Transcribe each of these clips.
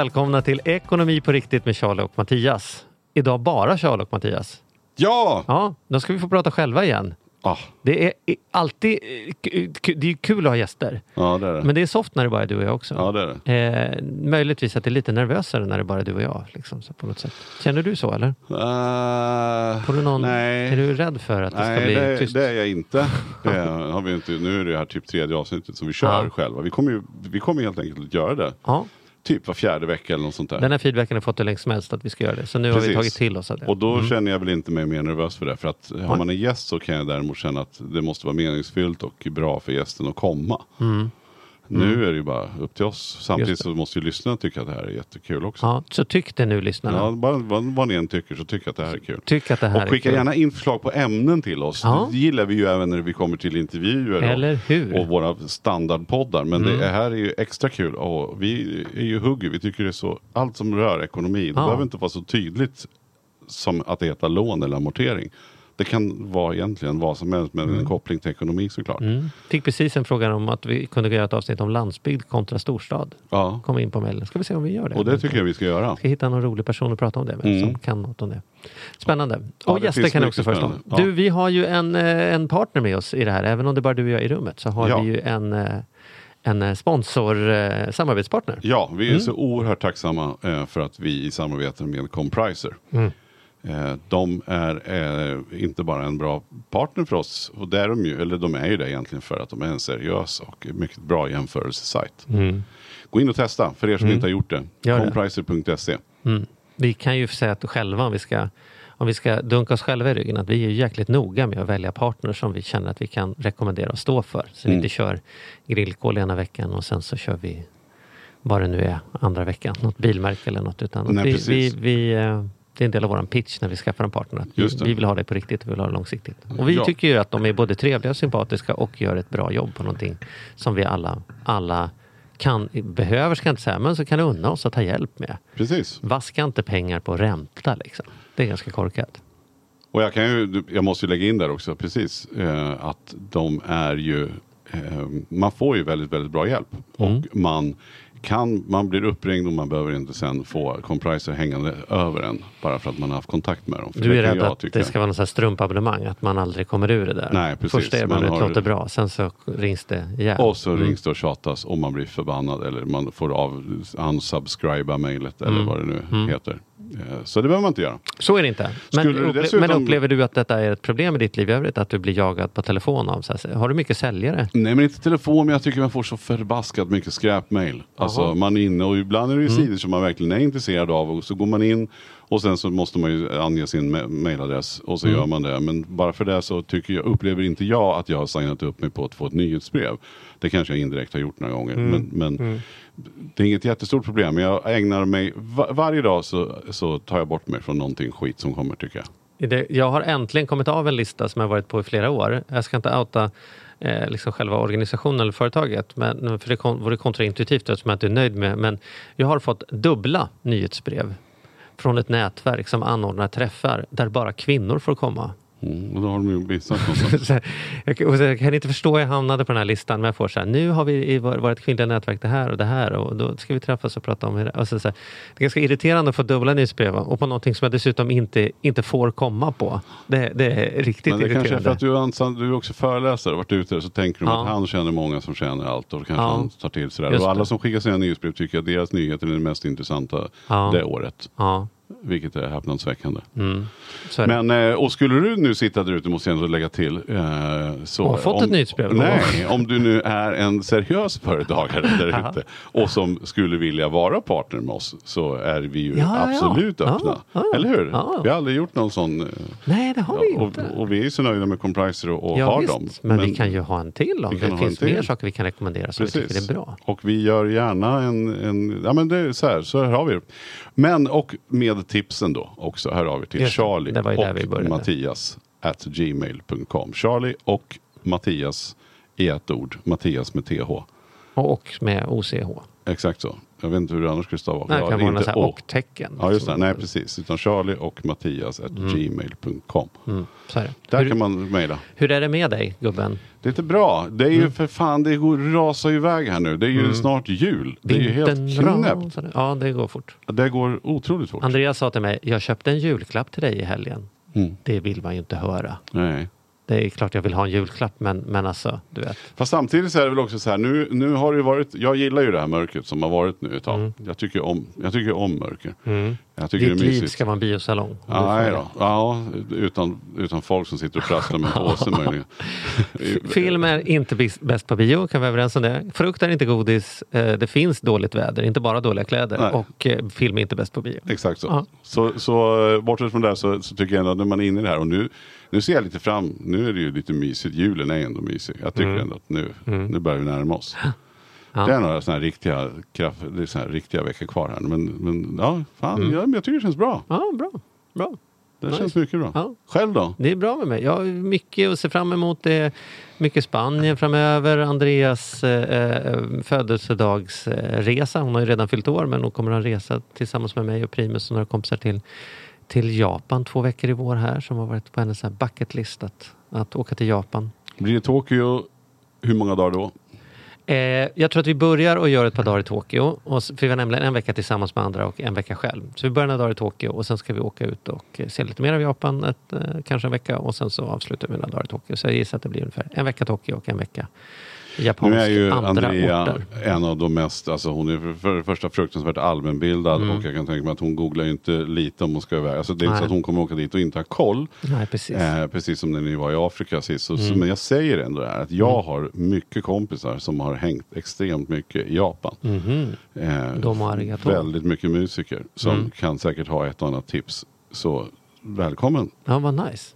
Välkomna till Ekonomi på riktigt med Charlie och Mattias. Idag bara Charlie och Mattias. Ja! Ja, då ska vi få prata själva igen. Ah, Det är i- alltid eh, det är kul att ha gäster. ja, det är det. Men det är soft när det bara är du och jag också. Ja, det är det. Eh, möjligtvis att det är lite nervösare när det bara är du och jag. Liksom, så på något sätt. Känner du så eller? Eh, Får du någon, nej. Är du rädd för att det ska Nej, bli det, tyst? det är jag inte. Det har vi inte. Nu är det här typ tredje avsnittet som vi kör Ja. själva. Vi kommer, ju, vi kommer helt enkelt att göra det. Ja, Typ var fjärde vecka eller något sånt där. den här feedbacken har fått hur länge som helst att vi ska göra det. Så nu har vi Precis. tagit till oss det. Och då känner jag väl inte mig mer nervös för det. För att har man en gäst så kan jag däremot känna att det måste vara meningsfyllt och bra för gästen att komma. Nu är det ju bara upp till oss. Samtidigt Mm. Så måste ju lyssnarna tycka att det här är jättekul också. Ja, så tyck det nu lyssnarna. Ja, bara, vad, vad ni än tycker så tycker jag att det här är kul. Tyck att det här Och skicka är kul. gärna in förslag på ämnen till oss. Ja. Det gillar vi ju även när vi kommer till intervjuer Eller och, hur? Mm. och våra standardpoddar. Men det här är ju extra kul och vi är ju hugger. Vi tycker det är så, allt som rör ekonomi, det Ja. behöver inte vara så tydligt som att det heter lån eller amortering. Det kan vara egentligen vad som helst med en koppling till ekonomi såklart. Mm. Fick precis en fråga om att vi kunde göra ett avsnitt om landsbygd kontra storstad. Ja. Kom in på mejlen. Ska vi se om vi gör det. Och det tycker jag vi ska göra. Ska hitta någon rolig person att prata om det med Mm. som kan något om det. Spännande. Ja, och gäster kan jag också föreslå. Ja. Du, vi har ju en, eh, en partner med oss i det här. Även om det bara är du och jag i rummet så har Ja. vi ju en, eh, en eh, sponsor, eh, samarbetspartner. Ja, vi är Mm. så oerhört tacksamma eh, för att vi i samarbete med Compriser. Mm. Eh, de är eh, inte bara en bra partner för oss, och det är de ju, eller de är ju det egentligen för att de är en seriös och mycket bra jämförelsesajt. Gå in och testa för er som inte har gjort det. Mm. Compriser.se. Mm. Vi kan ju säga att själva, om vi, ska, om vi ska dunka oss själva i ryggen, att vi är jäkligt noga med att välja partners som vi känner att vi kan rekommendera och stå för. Så Mm. vi inte kör grillkol ena veckan och sen så kör vi vad det nu är andra veckan, något bilmärke eller något. Utan Nej, vi, vi, vi, eh, det är en del av vår pitch när vi skaffar en partner. Vi, vi vill ha det på riktigt och vi vill ha det långsiktigt. Och vi Ja. tycker ju att de är både trevliga och sympatiska och gör ett bra jobb på någonting som vi alla, alla kan, behöver, ska jag inte säga, men så kan unna oss att ta hjälp med. Precis. Vaska inte pengar på ränta liksom. Det är ganska korkat. Och jag, kan ju, jag måste ju lägga in där också, precis, eh, att de är ju, eh, man får ju väldigt, väldigt bra hjälp. Mm. Och man kan, man blir uppringd och man behöver inte sen få Compriser hängande över en. Bara för att man har haft kontakt med dem. För Du är rädd att tycka. det ska vara något strumpabonnemang, att man aldrig kommer ur det där. Nej, precis. Första erbjudandet Man har- låter bra, sen så rings det ihjäl. Och så rings det och tjatas och man blir förbannad eller man får av unsubscriba mejlet eller Mm. vad det nu heter. Eh, Så det behöver man inte göra. Så är det inte. Men, du dessutom- men upplever du att detta är ett problem i ditt liv i övrigt? Att du blir jagad på telefon av så här, Har du mycket säljare? Nej men inte telefon, men jag tycker man får så förbaskat mycket skräpmail. Alltså man är inne och ibland är det ju Mm. sidor som man verkligen är intresserad av och så går man in och sen så måste man ju ange sin ma- mailadress och så Mm. gör man det. Men bara för det så tycker jag, upplever inte jag att jag har signat upp mig på att få ett nyhetsbrev. Det kanske jag indirekt har gjort några gånger. Mm. Men, men det är inget jättestort problem. Men jag ägnar mig, va- varje dag så, så tar jag bort mig från någonting skit som kommer tycker jag. Det- Jag har äntligen kommit av en lista som jag varit på i flera år. Jag ska inte outa eh, liksom själva organisationen eller företaget, men, för det kon- vore kontraintuitivt eftersom jag inte är nöjd med. Men jag har fått dubbla nyhetsbrev från ett nätverk som anordnar träffar där bara kvinnor får komma. Mm, och då har de ju missat. Så här, jag, kan inte förstå hur jag hamnade på den här listan, men jag får så här, nu har vi i vår- vårt kvinnliga nätverk det här och det här och då ska vi träffas och prata om det. Och så, här, det är ganska irriterande att få dubbla nyhetsbrev och på någonting som jag dessutom inte, inte får komma på. Det, det är riktigt Men det kanske är irriterande. för att du du är också föreläsare och varit ute så tänker de Ja. att han känner många som känner allt och då kanske Ja. han tar till sig det. Och alla som skickar sina nyhetsbrev tycker att deras nyheter är det mest intressanta Ja. det året. Ja. Vilket är häpnadsväckande. Det. Men, eh, och skulle du nu sitta där ute, måste jag ändå lägga till. Eh, så, Och har fått om, ett nyhetsbrev. Nej, om du nu är en seriös företagare där ute och som skulle vilja vara partner med oss så är vi ju Ja, absolut Ja, öppna. ja. Eller hur? Vi har aldrig gjort någon sån. eh, Nej, det har vi och, inte. och vi är så nöjda med Compriser och, och har visst, dem. Men, vi kan ju ha en till om det finns mer saker vi kan rekommendera som vi tycker är bra. Och vi gör gärna en, en ja men det är så här, så här har vi det. Men och med tipsen då också, här har vi till Just Charlie och. Mattias at gmail.com. Charlie och Mattias i ett ord, Mattias med TH. Och med OCH. Exakt så. Jag vet inte hur det annars skulle stava. Det kan vara något å. och-tecken. Ja just det, Som- nej precis. Utan Charlie och Mattias at gmail.com. Mm, det. Där hur, kan man mejla. hur är det med dig, gubben? Det är inte bra. Det är ju Mm. för fan, det går, rasar ju iväg här nu. Det är ju snart jul. Det är ju helt knäppt. Ja, det går fort. Det går otroligt fort. Andreas sa till mig, jag köpte en julklapp till dig i helgen. Mm. Det vill man ju inte höra. Nej. Det är klart jag vill ha en julklapp, men, men alltså, du vet. Fast samtidigt så är det väl också så här, nu, nu har det ju varit, jag gillar ju det här mörkret som har varit nu ett tag. Mm. Jag, tycker om, jag tycker om mörker. Jag tycker Ditt liv ska vara en biosalong. Nej då. Ja, utan, utan folk som sitter och prasslar med en påse möjligen. Film är inte bäst på bio, kan vi vara överens om det. Frukt är inte godis. Eh, Det finns dåligt väder, inte bara dåliga kläder. Nej. Och eh, film är inte bäst på bio. Exakt så. Ja. Så, så eh, bortsett från det så, så tycker jag ändå att när man är inne i det här och nu, nu ser jag lite fram, nu är det ju lite mysigt, julen är ändå mysig. Jag tycker ändå att nu, nu börjar vi närma oss. Ja. Det är några sådana här riktiga, kraft, såna riktiga veckor kvar här. Men, men ja, fan, Mm. jag, jag tycker det känns bra. Ja, bra. bra. Det Nice. känns mycket bra. Ja. Själv då? Det är bra med mig. Jag har mycket att se fram emot. Det är mycket Spanien framöver. Andreas eh, eh, födelsedagsresa. Hon har ju redan fyllt år men hon kommer att resa tillsammans med mig och Primus och några kompisar till, till Japan två veckor i vår här som har varit på hennes så här bucket list att, att åka till Japan. Blir det Tokyo, hur många dagar då? Eh, jag tror att vi börjar och gör ett par dagar i Tokyo. Och, för vi har nämligen en vecka tillsammans med andra och en vecka själv. Så vi börjar några dagar i Tokyo och sen ska vi åka ut och eh, se lite mer av Japan, ett, eh, kanske en vecka. Och sen så avslutar vi några dagar i Tokyo. Så jag gissar att det blir ungefär en vecka Tokyo och en vecka japansk Nu är ju Andrea orter. en av de mest, alltså hon är för, det första fruktansvärt allmänbildad Mm. och jag kan tänka mig att hon googlar ju inte lite om hon ska iväg. Alltså det är inte så att hon kommer åka dit och inte ha koll. Nej, precis. Eh, precis som när ni var i Afrika sist. Så, Mm. så, men jag säger ändå det här att jag har mycket kompisar som har hängt extremt mycket i Japan. Mhm. Eh, Domo arigato. väldigt mycket musiker som Mm. kan säkert ha ett och annat tips. Så välkommen. Ja, vad nice.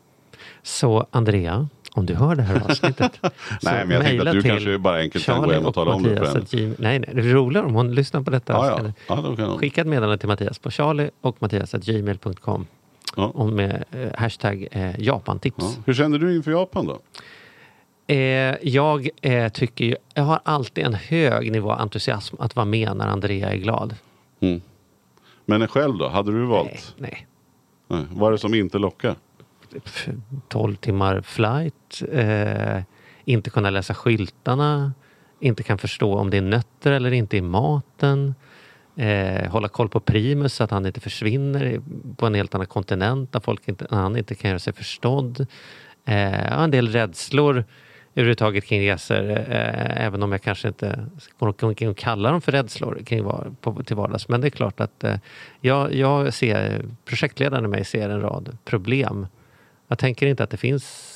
Så Andrea, om du hör det här avsnittet. Nej, men jag tänkte att du kanske bara enkelt kan gå hem och tala om det för henne. Nej, nej, det är roligare om hon lyssnar på detta. Ja, ja. Ja då. Skicka ett meddelande till Mattias på charlie och Mattias at gmail.com Ja. med eh, hashtag eh, Japantips. Ja. Hur känner du inför Japan då? Eh, jag eh, tycker ju, jag har alltid en hög nivå av entusiasm att vara med när Andrea är glad. Mm. Men själv då? Hade du valt? Nej, nej. Nej. Vad är det som inte lockar? 12 timmar flight, eh, inte kunna läsa skyltarna, inte kan förstå om det är nötter eller inte i maten. Eh, hålla koll på Primus så att han inte försvinner på en helt annan kontinent där folk inte, han inte kan göra sig förstådd. Eh, en del rädslor överhuvudtaget kring resor, eh, även om jag kanske inte går omkring och kallar dem för rädslor kring var, på, till vardags. Men det är klart att eh, jag, jag ser, projektledaren i mig ser en rad problem. Jag tänker inte att det finns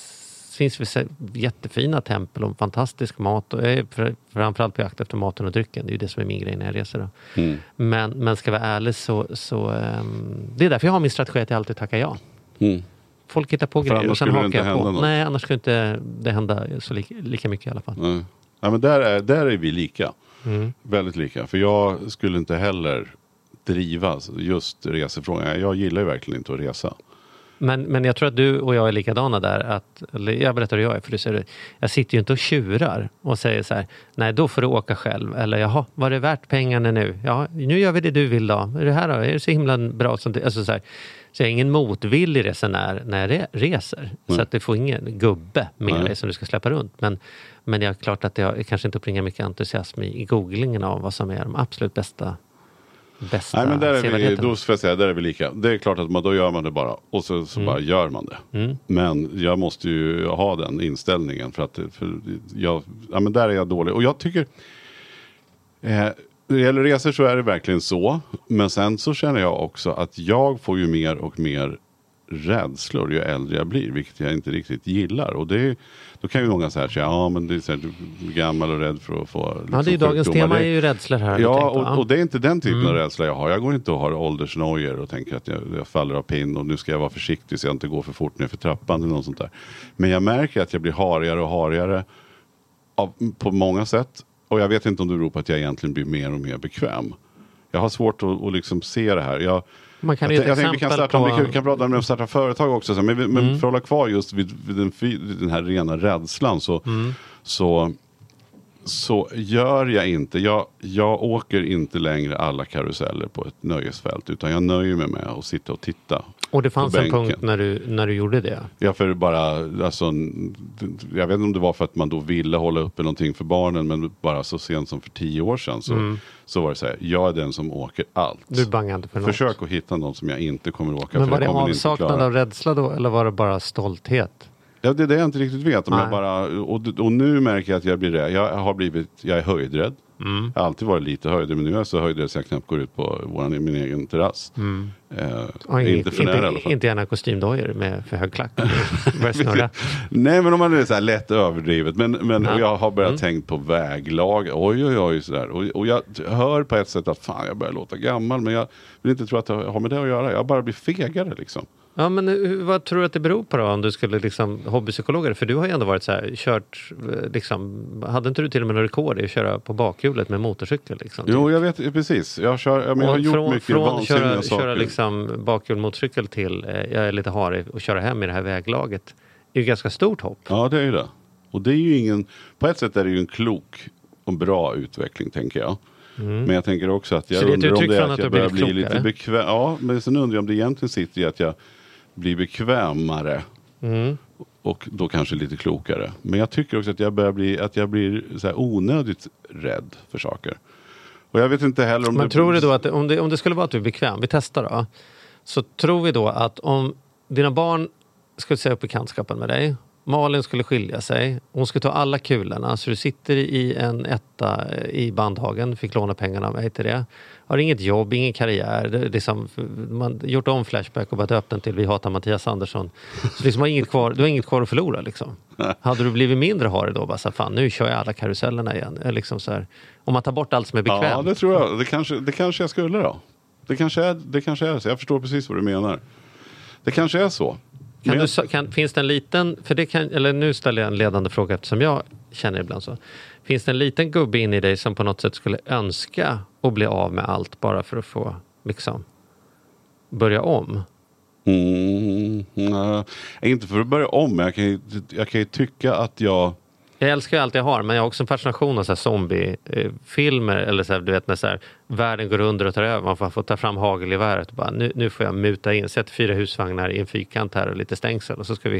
finns jättefina tempel och fantastisk mat. Och jag är fr- framförallt på jakt efter maten och drycken. Det är ju det som är min grej när jag reser. Då. Mm. Men, men ska jag vara ärlig så, så ehm, det är därför jag har min strategi att jag alltid tackar ja. Mm. Folk hittar på För grejer och sen hakar jag på. något. Nej, annars skulle inte det hända så lika, lika mycket i alla fall. Nej. Ja, men där, är, där är vi lika. Mm. Väldigt lika. För jag skulle inte heller driva just resefrågan. Jag gillar ju verkligen inte att resa. Men, men jag tror att du och jag är likadana där. Att, jag berättar hur jag är, för du ser det. Jag sitter ju inte och tjurar och säger så här, nej då får du åka själv. Eller jaha, var det värt pengarna nu? Ja, nu gör vi det du vill då. Är det här då? Är det så himla bra? Som? Alltså så, här, så jag är ingen motvillig resenär när jag re- reser. Så att du får ingen gubbe med dig som du ska släppa runt. Men, men det är klart att jag kanske inte uppringar mycket entusiasm i, i googlingen av vad som är de absolut bästa Bästa Nej men där är vi, då får jag säga, där är vi lika. Det är klart att man, då gör man det bara. Och så, så bara gör man det. Mm. Men jag måste ju ha den inställningen. För att för jag, ja, men där är jag dålig. Och jag tycker, eh, När det gäller resor så är det verkligen så. Men sen så känner jag också att jag får ju mer och mer rädslor ju äldre jag blir. Vilket jag inte riktigt gillar. Och det, då kan ju många säga, ja men det är så här, du är gammal och rädd för att få liksom, Ja, det är ju dagens sjukdomar. tema är ju rädslor här. Ja, och, och det är inte den typen Mm. av rädsla jag har. Jag går inte och har åldersnojor och tänker att jag, jag faller av pinn och nu ska jag vara försiktig så jag inte går för fort ner för trappan eller något sånt där. Men jag märker att jag blir harigare och harigare av, på många sätt. Och jag vet inte om det beror på att jag egentligen blir mer och mer bekväm. Jag har svårt att, att liksom se det här. Jag, Man kan jag, jag tänkte vi kan, starta, på- Mm. vi kan, kan prata om att starta företag också. Så, men men för att hålla kvar just vid, vid den, fy- den här rena rädslan så, Mm. så, så gör jag inte. Jag, jag åker inte längre alla karuseller på ett nöjesfält. Utan jag nöjer mig med att sitta och titta. Och det fanns en punkt när du, när du gjorde det. Ja, för bara, alltså, jag vet inte om det var för att man då ville hålla uppe någonting för barnen. Men bara så sent som för tio år sedan så, så var det så här. Jag är den som åker allt. Mm. Du bangade för något. Försök att hitta något som jag inte kommer att åka Men för. var det avsaknad av rädsla då eller var det bara stolthet? Ja, det är det jag inte riktigt vet. Om Nej. jag bara, och, och nu märker jag att jag blir rädd. Jag har blivit, jag är höjdrädd. Mm. Jag har alltid varit lite höjdrädd, men nu är jag så höjdrädd så jag knappt går ut på våran, min egen terrass. Eh, Ja, inget- inte för nära i alla fall. inte gärna kostymdojor med för hög klack. Börjar snurra. Nej, men om man är så här lätt överdrivet. Men, men Ja. jag har börjat Mm. tänkt på väglag. Oj, oj, oj. Sådär. Och, och jag hör på ett sätt att fan, jag börjar låta gammal. Men jag vill inte tro att det har med det att göra. Jag bara blir fegare liksom. Ja, men vad tror du att det beror på då om du skulle liksom hobbypsykologer? För du har ju ändå varit så här, kört, eh, liksom, hade inte du till och med något rekord i att köra på bakhjulet med motorcykel? Liksom, Jo, jag vet precis. Jag, kör, jag, men jag har gjort från, mycket från vansinniga köra, saker. köra liksom bakhjul motorcykel till eh, jag är lite harig och köra hem i det här väglaget. Det är ju ganska stort hopp. Ja, det är ju det. Och det är ju ingen, på ett sätt är det ju en klok och bra utveckling tänker jag. Men jag tänker också att jag Mm. Undrar om det är att att jag börjar bli lite bekväm. Ja, men sen undrar jag om det egentligen sitter i att jag blir bekvämare. Mm. Och då kanske lite klokare. Men jag tycker också att jag börjar bli, att jag blir så här onödigt rädd för saker. Och jag vet inte heller om Men det... tror du då att om det, om det skulle vara att du är bekväm, vi testar då. Så tror vi då att om dina barn skulle säga upp bekantskapen med dig, Malin skulle skilja sig, hon skulle ta alla kulorna så du sitter i en etta i Bandhagen, fick låna pengarna av mig till det. Har inget jobb, ingen karriär, det liksom, man har gjort om Flashback och bara döpt den till Vi hatar Mattias Andersson. Så liksom har inget kvar, du har inget kvar att förlora liksom. Hade du blivit mindre harig då? Bara så fan nu kör jag alla karusellerna igen. Liksom så här, om man tar bort allt som är bekvämt. Ja, det tror jag. Det kanske, det kanske jag skulle då. Det kanske, är, det kanske är så. Jag förstår precis vad du menar. Det kanske är så. Kan du, kan, finns det en liten, för det kan, eller nu ställer jag en ledande fråga eftersom jag känner ibland så. Finns det en liten gubbe in i dig som på något sätt skulle önska att bli av med allt bara för att få liksom börja om? Mm, nej, inte för att börja om, men jag kan, ju, jag kan ju tycka att jag... Jag älskar ju allt jag har men jag har också en fascination av så här zombiefilmer eller så här, du vet när så här, världen går under och tar över. Man får, får ta fram hagelgeväret och bara nu, nu får jag muta in, sätt fyra husvagnar i en fyrkant här och lite stängsel och så ska vi,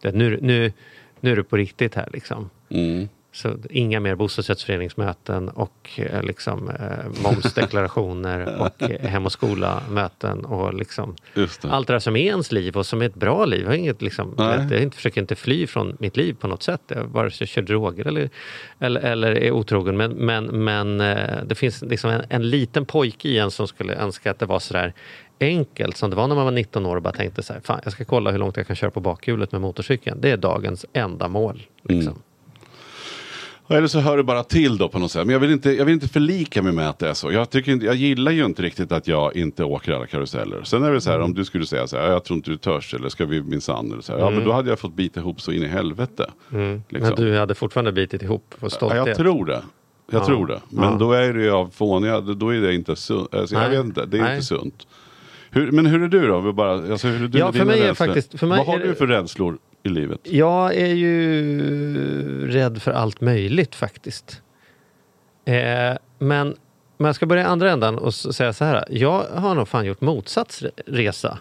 du vet, nu, nu, nu är det på riktigt här liksom. Mm. Så inga mer bostadsrättsföreningsmöten och eh, liksom, eh, momsdeklarationer och eh, hem och skola-möten. Och liksom, det. allt det där som är ens liv och som är ett bra liv. Jag, har inget, liksom, jag inte, försöker inte fly från mitt liv på något sätt. Jag vare sig kör droger eller, eller, eller är otrogen. Men, men, men eh, det finns liksom en, en liten pojke i en som skulle önska att det var sådär enkelt som det var när man var 19 år och bara tänkte så här, fan jag ska kolla hur långt jag kan köra på bakhjulet med motorcykeln. Det är dagens enda mål. Liksom. Mm. Eller så hör det bara till då på något sätt. Men jag vill inte, jag vill inte förlika mig med att det är så. Jag, tycker inte, jag gillar ju inte riktigt att jag inte åker alla karuseller. Sen är det så här om du skulle säga så här, jag tror inte du törs eller ska vi minsann. Eller så här, Ja men då hade jag fått bita ihop så in i helvete. Liksom. Men du hade fortfarande bitit ihop på Ja, stolthet? jag tror det. Jag Ja. tror det. Men Ja. då är det ju av fåniga, då är det inte sunt. Alltså, jag vet inte, det är Nej. inte sunt. Hur, men hur är du då? Bara, alltså, hur är du Ja, för mig är rädslor? faktiskt- för mig Vad har är du för rädslor i livet? Jag är ju rädd för allt möjligt faktiskt. Eh, men men jag ska börja i andra ändan och säga så här. Jag har nog fan gjort motsats resa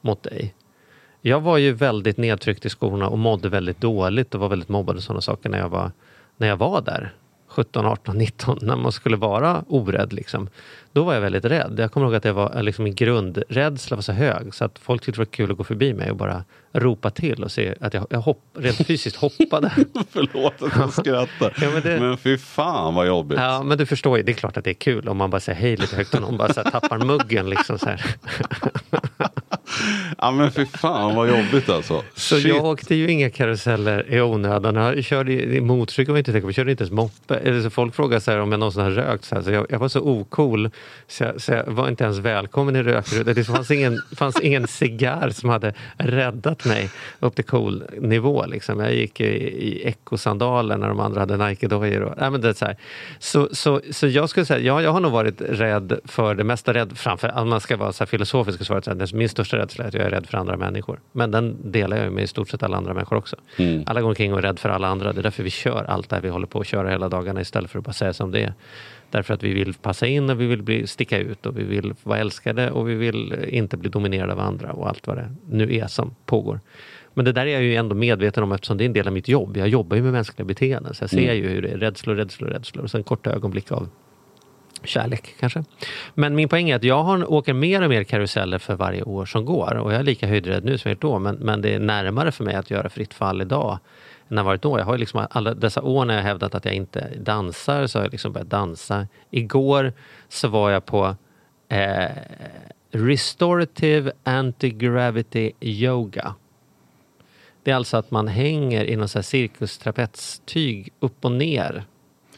mot dig. Jag var ju väldigt nedtryckt i skorna och mådde väldigt dåligt och var väldigt mobbad och sådana saker när jag var, när jag var där. 17, 18, 19, när man skulle vara orädd. Liksom. Då var jag väldigt rädd. Jag kommer ihåg att jag var, liksom, min grundrädsla var så hög så att folk tyckte det var kul att gå förbi mig och bara ropa till och se att jag, jag hopp, rent fysiskt hoppade. Förlåt att jag skrattar. Ja, men det- Men fy fan vad jobbigt. Ja, men du förstår ju, det är klart att det är kul om man bara säger hej lite högt och någon bara så här, tappar muggen. Liksom, så här. Ja men fy fan vad jobbigt alltså. Så Shit. jag åkte ju inga karuseller i onödan. Jag körde i motorcykel var jag inte tänka på, jag körde inte ens moppe. Eller så folk frågade så här om jag någonsin har rökt. Så, här, så jag, jag var så ocool så jag, så jag var inte ens välkommen i rökrutan. Det fanns ingen, fanns ingen cigarr som hade räddat mig upp till cool nivå. Liksom. Jag gick i, i ekosandaler när de andra hade Nike-dojor. så, här. så, så, så jag skulle säga, ja, jag har nog varit rädd för det mesta. Rädd framför, om man ska vara så här filosofisk och svara här, min största rädsla är att jag är rädd för andra människor. Men den delar jag med i stort sett alla andra människor också. Alla går omkring och är rädd för alla andra. Det är därför vi kör allt det här vi håller på att köra hela dagarna istället för att bara säga som det är. Därför att vi vill passa in och vi vill bli, sticka ut och vi vill vara älskade och vi vill inte bli dominerade av andra och allt vad det nu är som pågår. Men det där är jag ju ändå medveten om eftersom det är en del av mitt jobb. Jag jobbar ju med mänskliga beteenden så jag ser ju hur det är rädslor, rädslor, rädslor och sen korta ögonblick av kärlek kanske. Men min poäng är att jag har, åker mer och mer karuseller för varje år som går och jag är lika höjdrädd nu som jag då men, men det är närmare för mig att göra fritt fall idag än det varit då. Jag har ju liksom alla dessa år när jag hävdat att jag inte dansar så har jag liksom börjat dansa. Igår så var jag på eh, Restorative Anti-Gravity Yoga. Det är alltså att man hänger i någon cirkustrapetstyg upp och ner.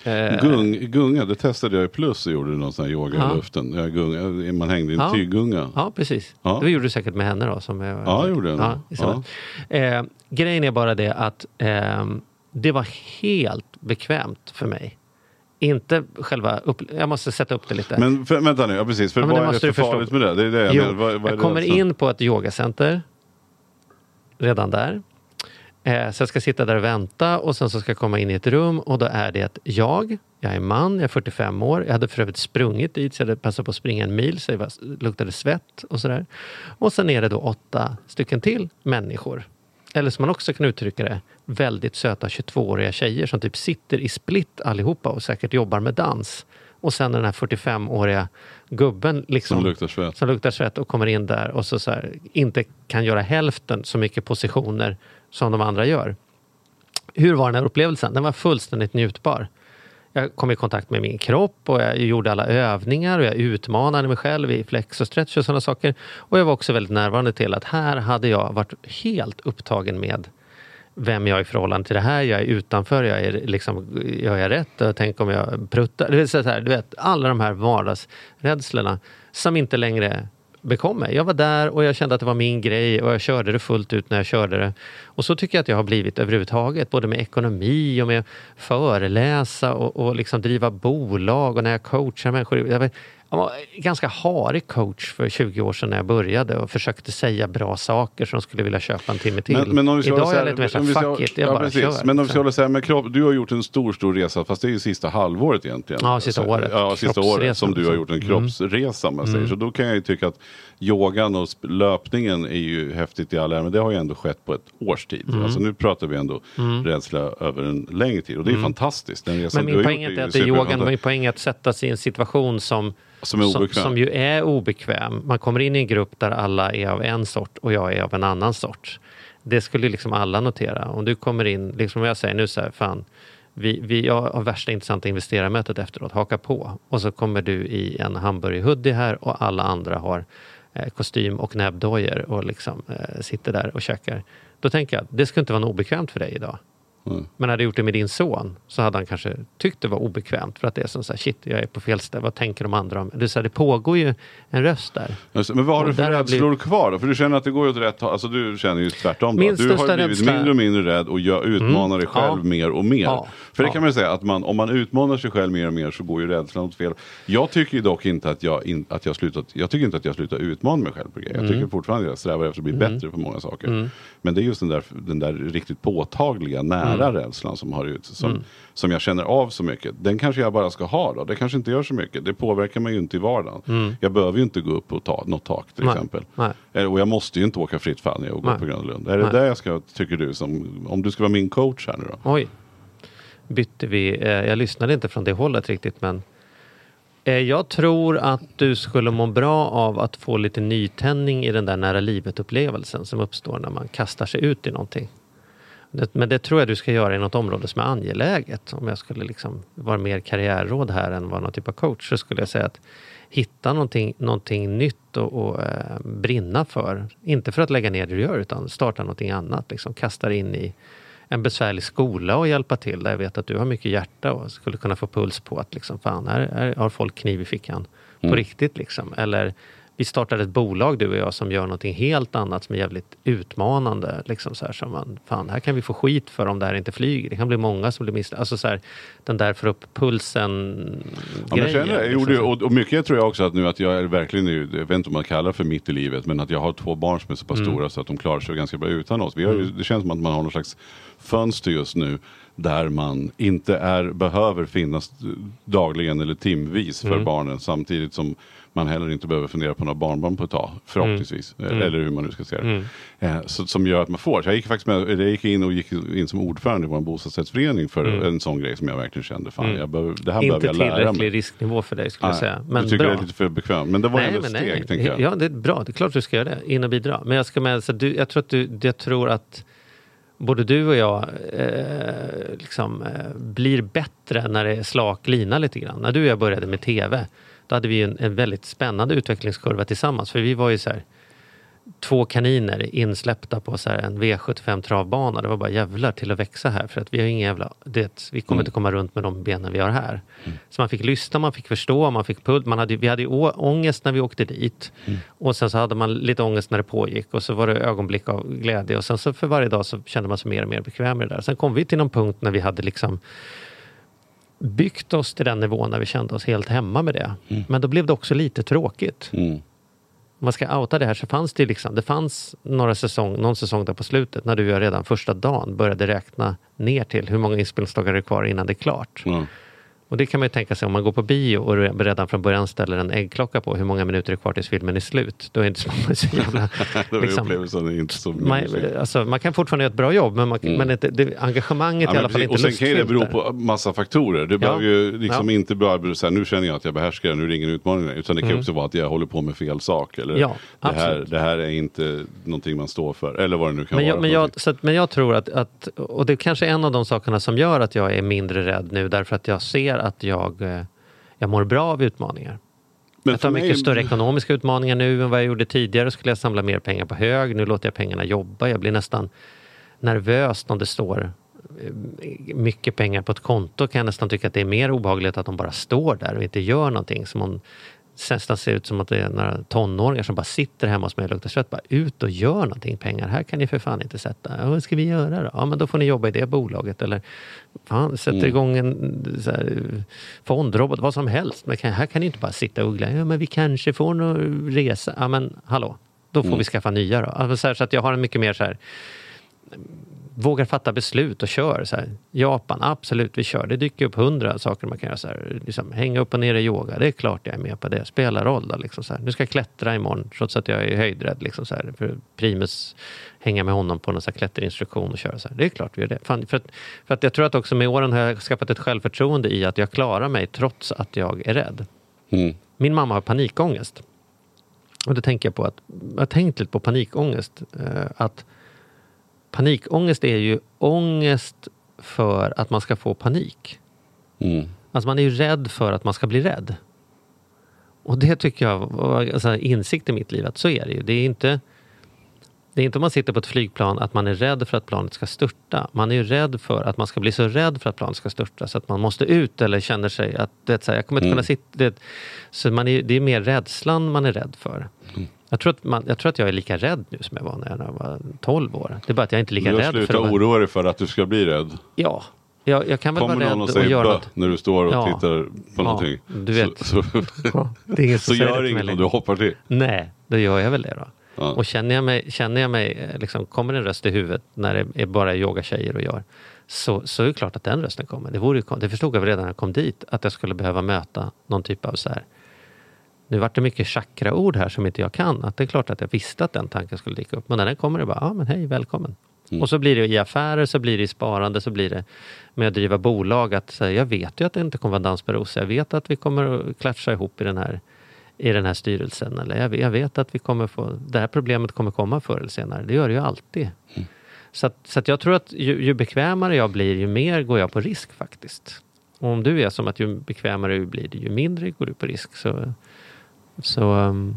Eh, Gung, gunga, det testade jag i plus och gjorde någon sån här yoga Ja. i luften. Jag gunga, man hängde i en Ja. tyggunga. Ja, precis. Ja. Det gjorde du säkert med henne då. Som jag, Ja, jag gjorde det. Ja, eh, grejen är bara det att ehm, det var helt bekvämt för mig. Inte själva upp, Jag måste sätta upp det lite. Men för, vänta nu, ja precis. För Ja, men det vad är det för farligt med det? Det är det jag Jo. Vad, vad jag det kommer alltså? in på ett yogacenter. Redan där. Eh, så jag ska sitta där och vänta och sen så ska jag komma in i ett rum och då är det att jag, jag är man, jag är 45 år. Jag hade för övrigt sprungit dit så jag hade passat på att springa en mil så var, luktade svett och sådär. Och sen är det då åtta stycken till människor. Eller som man också kan uttrycka det, väldigt söta 22-åriga tjejer som typ sitter i split allihopa och säkert jobbar med dans. Och sen den här 45-åriga gubben liksom, Som luktar svett. som luktar svett och kommer in där och så, så här, inte kan göra hälften så mycket positioner som de andra gör. Hur var den här upplevelsen? Den var fullständigt njutbar. Jag kom i kontakt med min kropp och jag gjorde alla övningar och jag utmanade mig själv i flex och stretch och sådana saker. Och jag var också väldigt närvarande till att här hade jag varit helt upptagen med vem jag är i förhållande till det här. Jag är utanför, jag är liksom, gör jag rätt? Tänk om jag pruttar? Du vet, så här, du vet, alla de här vardagsrädslorna som inte längre bekom mig. Jag var där och jag kände att det var min grej och jag körde det fullt ut när jag körde det. Och så tycker jag att jag har blivit överhuvudtaget, både med ekonomi och med föreläsa och, och liksom driva bolag och när jag coachar människor. Jag vet, jag var ganska harig coach för 20 år sedan när jag började och försökte säga bra saker de skulle vilja köpa en timme till. Men, men om vi Idag är jag lite mer såhär, ska- fuck it, jag ja, bara precis. kör. Men om vi Så. ska hålla så här med kropp. Du har gjort en stor, stor resa, fast det är ju sista halvåret egentligen. Ja, sista Så- året. Ja, sista året som du har liksom. gjort en kroppsresa. om Man säger. Så då kan jag ju tycka att yogan och löpningen är ju häftigt i all ära, men det har ju ändå skett på ett års tid. Mm. Alltså nu pratar vi ändå rädsla över en längre tid och det är fantastiskt. Den resan Men min poäng är inte att det är yogan, min poäng är att sätta sig i en situation som, Som obekväm. som, ju är obekväm. Man kommer in i en grupp där alla är av en sort och jag är av en annan sort. Det skulle liksom alla notera. Om du kommer in, liksom jag säger nu så här, fan, vi, vi har värsta intressanta investerarmötet efteråt, haka på. Och så kommer du i en hamburgerhoodie här och alla andra har Eh, kostym och näbbdojor och liksom eh, sitter där och käkar. Då tänker jag, det skulle inte vara något obekvämt för dig idag. Mm. Men hade jag gjort det med din son så hade han kanske tyckt det var obekvämt för att det är som så här, shit, jag är på fel ställe, vad tänker de andra om? Det, så här, det pågår ju en röst där. Just Men vad har Och du för jag rädslor kvar då? För du känner att det går åt rätt håll. Alltså du känner ju tvärtom. Då. Min att Du har blivit rädsla- mindre och mindre rädd och gör, utmanar dig själv Ja. mer och mer. Ja. För det Ja. kan man ju säga att man, om man utmanar sig själv mer och mer så går ju rädslan åt fel. Jag tycker ju dock inte att jag, in, att jag slutat, jag tycker inte att jag slutar utmana mig själv på grejer. Jag Mm. tycker fortfarande att jag strävar efter att bli bättre på många saker. Men det är just den där, den där riktigt påtagliga, nära Mm. rädslan som har ut, som, som jag känner av så mycket. Den kanske jag bara ska ha då. Det kanske inte gör så mycket. Det påverkar mig ju inte i vardagen. Jag behöver ju inte gå upp och ta något tak till Nej. exempel. Nej. Eh, Och jag måste ju inte åka fritt fall när jag går Nej. på Gröna Lund. Är det där jag ska, tycker du, som, om du ska vara min coach här nu då? Oj, bytte vi, eh, jag lyssnade inte från det hållet riktigt men Eh, Jag tror att du skulle må bra av att få lite nytändning i den där nära livet-upplevelsen som uppstår när man kastar sig ut i någonting. Det, men det tror jag du ska göra i något område som är angeläget. Om jag skulle liksom vara mer karriärråd här än vara någon typ av coach så skulle jag säga att hitta någonting, någonting nytt och, och eh, brinna för. Inte för att lägga ner det du gör utan starta någonting annat. Liksom, kasta dig in i en besvärlig skola och hjälpa till. Där jag vet att du har mycket hjärta och skulle kunna få puls på att liksom, fan, här, här har folk kniv i fickan. På riktigt liksom. Eller vi startar ett bolag du och jag som gör någonting helt annat som är jävligt utmanande. Liksom så här, som man, fan, här kan vi få skit för om det här inte flyger. Det kan bli många som blir misslyckade. Alltså så här, den där för upp pulsen Ja, jag känner, jag liksom gjorde, och, och mycket tror jag också att nu att jag är verkligen, nu- jag vet inte om man kallar för mitt i livet, men att jag har två barn som är så pass Mm. stora så att de klarar sig ganska bra utan oss. Vi har, ju- Det känns som att man har någon slags fönster just nu där man inte är, behöver finnas dagligen eller timvis Mm. för barnen samtidigt som man heller inte behöver fundera på några barnbarn på ett tag, förhoppningsvis. Mm. Eller hur man nu ska se det. Eh, så, som gör att man får. Så jag gick faktiskt med, jag gick in och gick in som ordförande i vår bostadsrättsförening för en sån grej som jag verkligen kände, fan, jag behöver, det här Mm. Inte behöver jag lära mig. tillräcklig risknivå för dig skulle jag Nej, säga. Men du tycker bra. det är lite för bekvämt. Men det var ändå ett steg, tänker jag. Ja, det är bra. Det är klart du ska göra det. In och bidra. Men jag ska med, så du, jag tror att du, jag tror att både du och jag eh, liksom, eh, blir bättre när det är slak lina lite grann. När du och jag började med TV, då hade vi en, en väldigt spännande utvecklingskurva tillsammans. För vi var ju så här, två kaniner insläppta på så en V75 travbana. Det var bara jävlar till att växa här för att vi har inga jävla... Det, vi kommer inte komma runt med de benen vi har här. Så man fick lyssna, man fick förstå, man fick pull. Man hade, vi hade ju ångest när vi åkte dit. Och sen så hade man lite ångest när det pågick och så var det ögonblick av glädje och sen så för varje dag så kände man sig mer och mer bekväm med det där. Sen kom vi till någon punkt när vi hade liksom byggt oss till den nivån när vi kände oss helt hemma med det. Men då blev det också lite tråkigt Mm. om man ska outa det här så fanns det liksom, det fanns några säsong, någon säsong där på slutet när du redan första dagen började räkna ner till hur många inspelningsdagar det är kvar innan det är klart. Ja. Och det kan man ju tänka sig om man går på bio och redan från början ställer en äggklocka på hur många minuter det är kvar tills filmen är slut. Då är inte så, så jävla... Är liksom, upplevelsen inte så man, alltså, man kan fortfarande göra ett bra jobb men, man, men det, det, engagemanget Mm. Ja, är i alla men fall precis. inte och sen kan ju det bero på massa faktorer. Det behöver ju liksom Ja. inte bara här, nu känner jag att jag behärskar det, nu är det ingen utmaning längre. Utan det kan ju också vara att jag håller på med fel sak. Eller Mm. Ja, det, här, det här är inte någonting man står för. Eller vad det nu kan Men vara. jag, för men, jag, att, men jag tror att, att, och det är kanske är en av de sakerna som gör att jag är mindre rädd nu därför att jag ser att jag, eh, jag mår bra av utmaningar. Men Jag tar för mig- mycket större ekonomiska utmaningar nu än vad jag gjorde tidigare. Skulle jag samla mer pengar på hög. Nu låter jag pengarna jobba. Jag blir nästan nervös när det står eh, mycket pengar på ett konto. Kan jag nästan tycka att det är mer obehagligt att de bara står där och inte gör någonting. Som om nästan ser ut som att det är några tonåringar som bara sitter hemma hos mig och luktar svett. Bara ut och gör någonting. Pengar här kan ni för fan inte sätta. Ja, vad ska vi göra då? Ja, men då får ni jobba i det bolaget. Eller fan, sätter Mm. igång en så här, fondrobot, vad som helst. Men här kan ni inte bara sitta och uggla. Ja, men vi kanske får någon resa. Ja, men hallå, då får Mm. vi skaffa nya då. Alltså, så, här, så att jag har en mycket mer så här vågar fatta beslut och kör. Så här. Japan, absolut, vi kör. Det dyker upp hundra saker man kan göra. Så här. Liksom, hänga upp och ner i yoga, det är klart jag är med på det. Spelar roll då, liksom, så här. Nu ska jag klättra imorgon trots att jag är höjdrädd. Liksom, så här. För Primus, hänga med honom på någon så här klätterinstruktion och köra. Så här. Det är klart vi gör det. Fan, för, att, för att jag tror att också med åren har jag skaffat ett självförtroende i att jag klarar mig trots att jag är rädd. Mm. Min mamma har panikångest. Och då tänker jag på att, jag har tänkt lite på panikångest. Eh, att panikångest är ju ångest för att man ska få panik. Mm. Alltså man är ju rädd för att man ska bli rädd. Och det tycker jag var alltså, insikt i mitt liv att så är det ju. Det är inte det är inte om man sitter på ett flygplan att man är rädd för att planet ska störta. Man är ju rädd för att man ska bli så rädd för att planet ska störta så att man måste ut eller känner sig att det, så här, jag kommer inte kunna sitta... Det, så man är, det är mer rädslan man är rädd för. Jag, tror att man, jag tror att jag är lika rädd nu som jag var när jag var 12 år. Det är bara att jag är inte är lika Du har rädd för slutat att oroa dig för att du ska bli rädd. Ja, jag, jag kan väl Kommer vara rädd någon och och säger göra bö något. när du står och Ja. tittar på någonting. du vet. Så, så, Ja, det är ingen så gör inget om du hoppar till. Nej, då gör jag väl det då. Ja. Och känner jag mig, känner jag mig eh, liksom, kommer en röst i huvudet när det är bara yogatjejer och gör, så, så är det klart att den rösten kommer. Det, vore, det förstod jag väl redan när jag kom dit, att jag skulle behöva möta någon typ av så här. Nu vart det mycket chakraord här som inte jag kan. Att det är klart att jag visste att den tanken skulle dyka upp. Men när den kommer, det bara, ja men hej, välkommen. Och så blir det i affärer, så blir det i sparande, så blir det med att driva bolag. Att säga, jag vet ju att det inte kommer vara dans på rosor. Jag vet att vi kommer att klatscha ihop i den här, i den här styrelsen. Eller jag, jag vet att vi kommer få, det här problemet kommer komma förr eller senare. Det gör det ju alltid. Så, att, så att jag tror att ju, ju bekvämare jag blir, ju mer går jag på risk faktiskt. Och om du är som att ju bekvämare du blir, ju mindre går du på risk. Så, så um,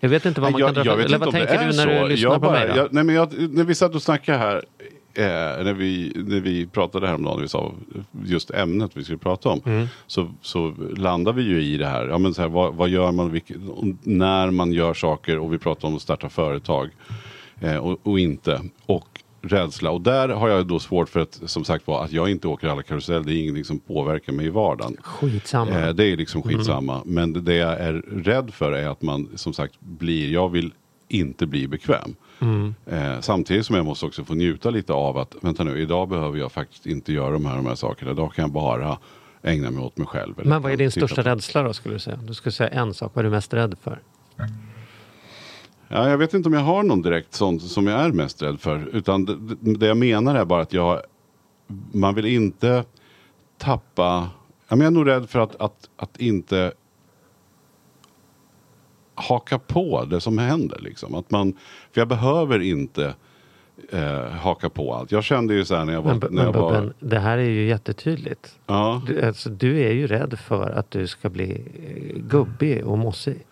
jag vet inte vad man jag, kan dra jag vet Eller vad tänker du när så. du lyssnar jag på bara, mig? Då? Jag, nej, men jag, när vi satt och snackade här, eh, när, vi, när vi pratade häromdagen, vi sa just ämnet vi skulle prata om, Mm. så, så landar vi ju i det här. Ja, men så här vad, vad gör man, vilket, när man gör saker och vi pratar om att starta företag eh, och, och inte. Och rädsla. Och där har jag då svårt för att, som sagt var, att jag inte åker alla karusell. Det är ingenting som påverkar mig i vardagen. Skitsamma. Eh, det är liksom skitsamma. Men det, det jag är rädd för är att man som sagt blir, jag vill inte bli bekväm. Eh, samtidigt som jag måste också få njuta lite av att, vänta nu, idag behöver jag faktiskt inte göra de här, de här sakerna. Idag kan jag bara ägna mig åt mig själv. Men vad är din största på- rädsla då skulle du säga? Du skulle säga en sak, vad är du mest rädd för? Ja, jag vet inte om jag har någon direkt sånt som jag är mest rädd för. Utan det, det- jag menar är bara att jag, man vill inte tappa, ja, men jag är nog rädd för att, att, att inte haka på det som händer. Liksom. Att man, för jag behöver inte eh, haka på allt. Jag kände ju så här när jag var... Men, när men jag var Bubben, det här är ju jättetydligt. ja, Du, alltså, du är ju rädd för att du ska bli eh, gubbig och mossig.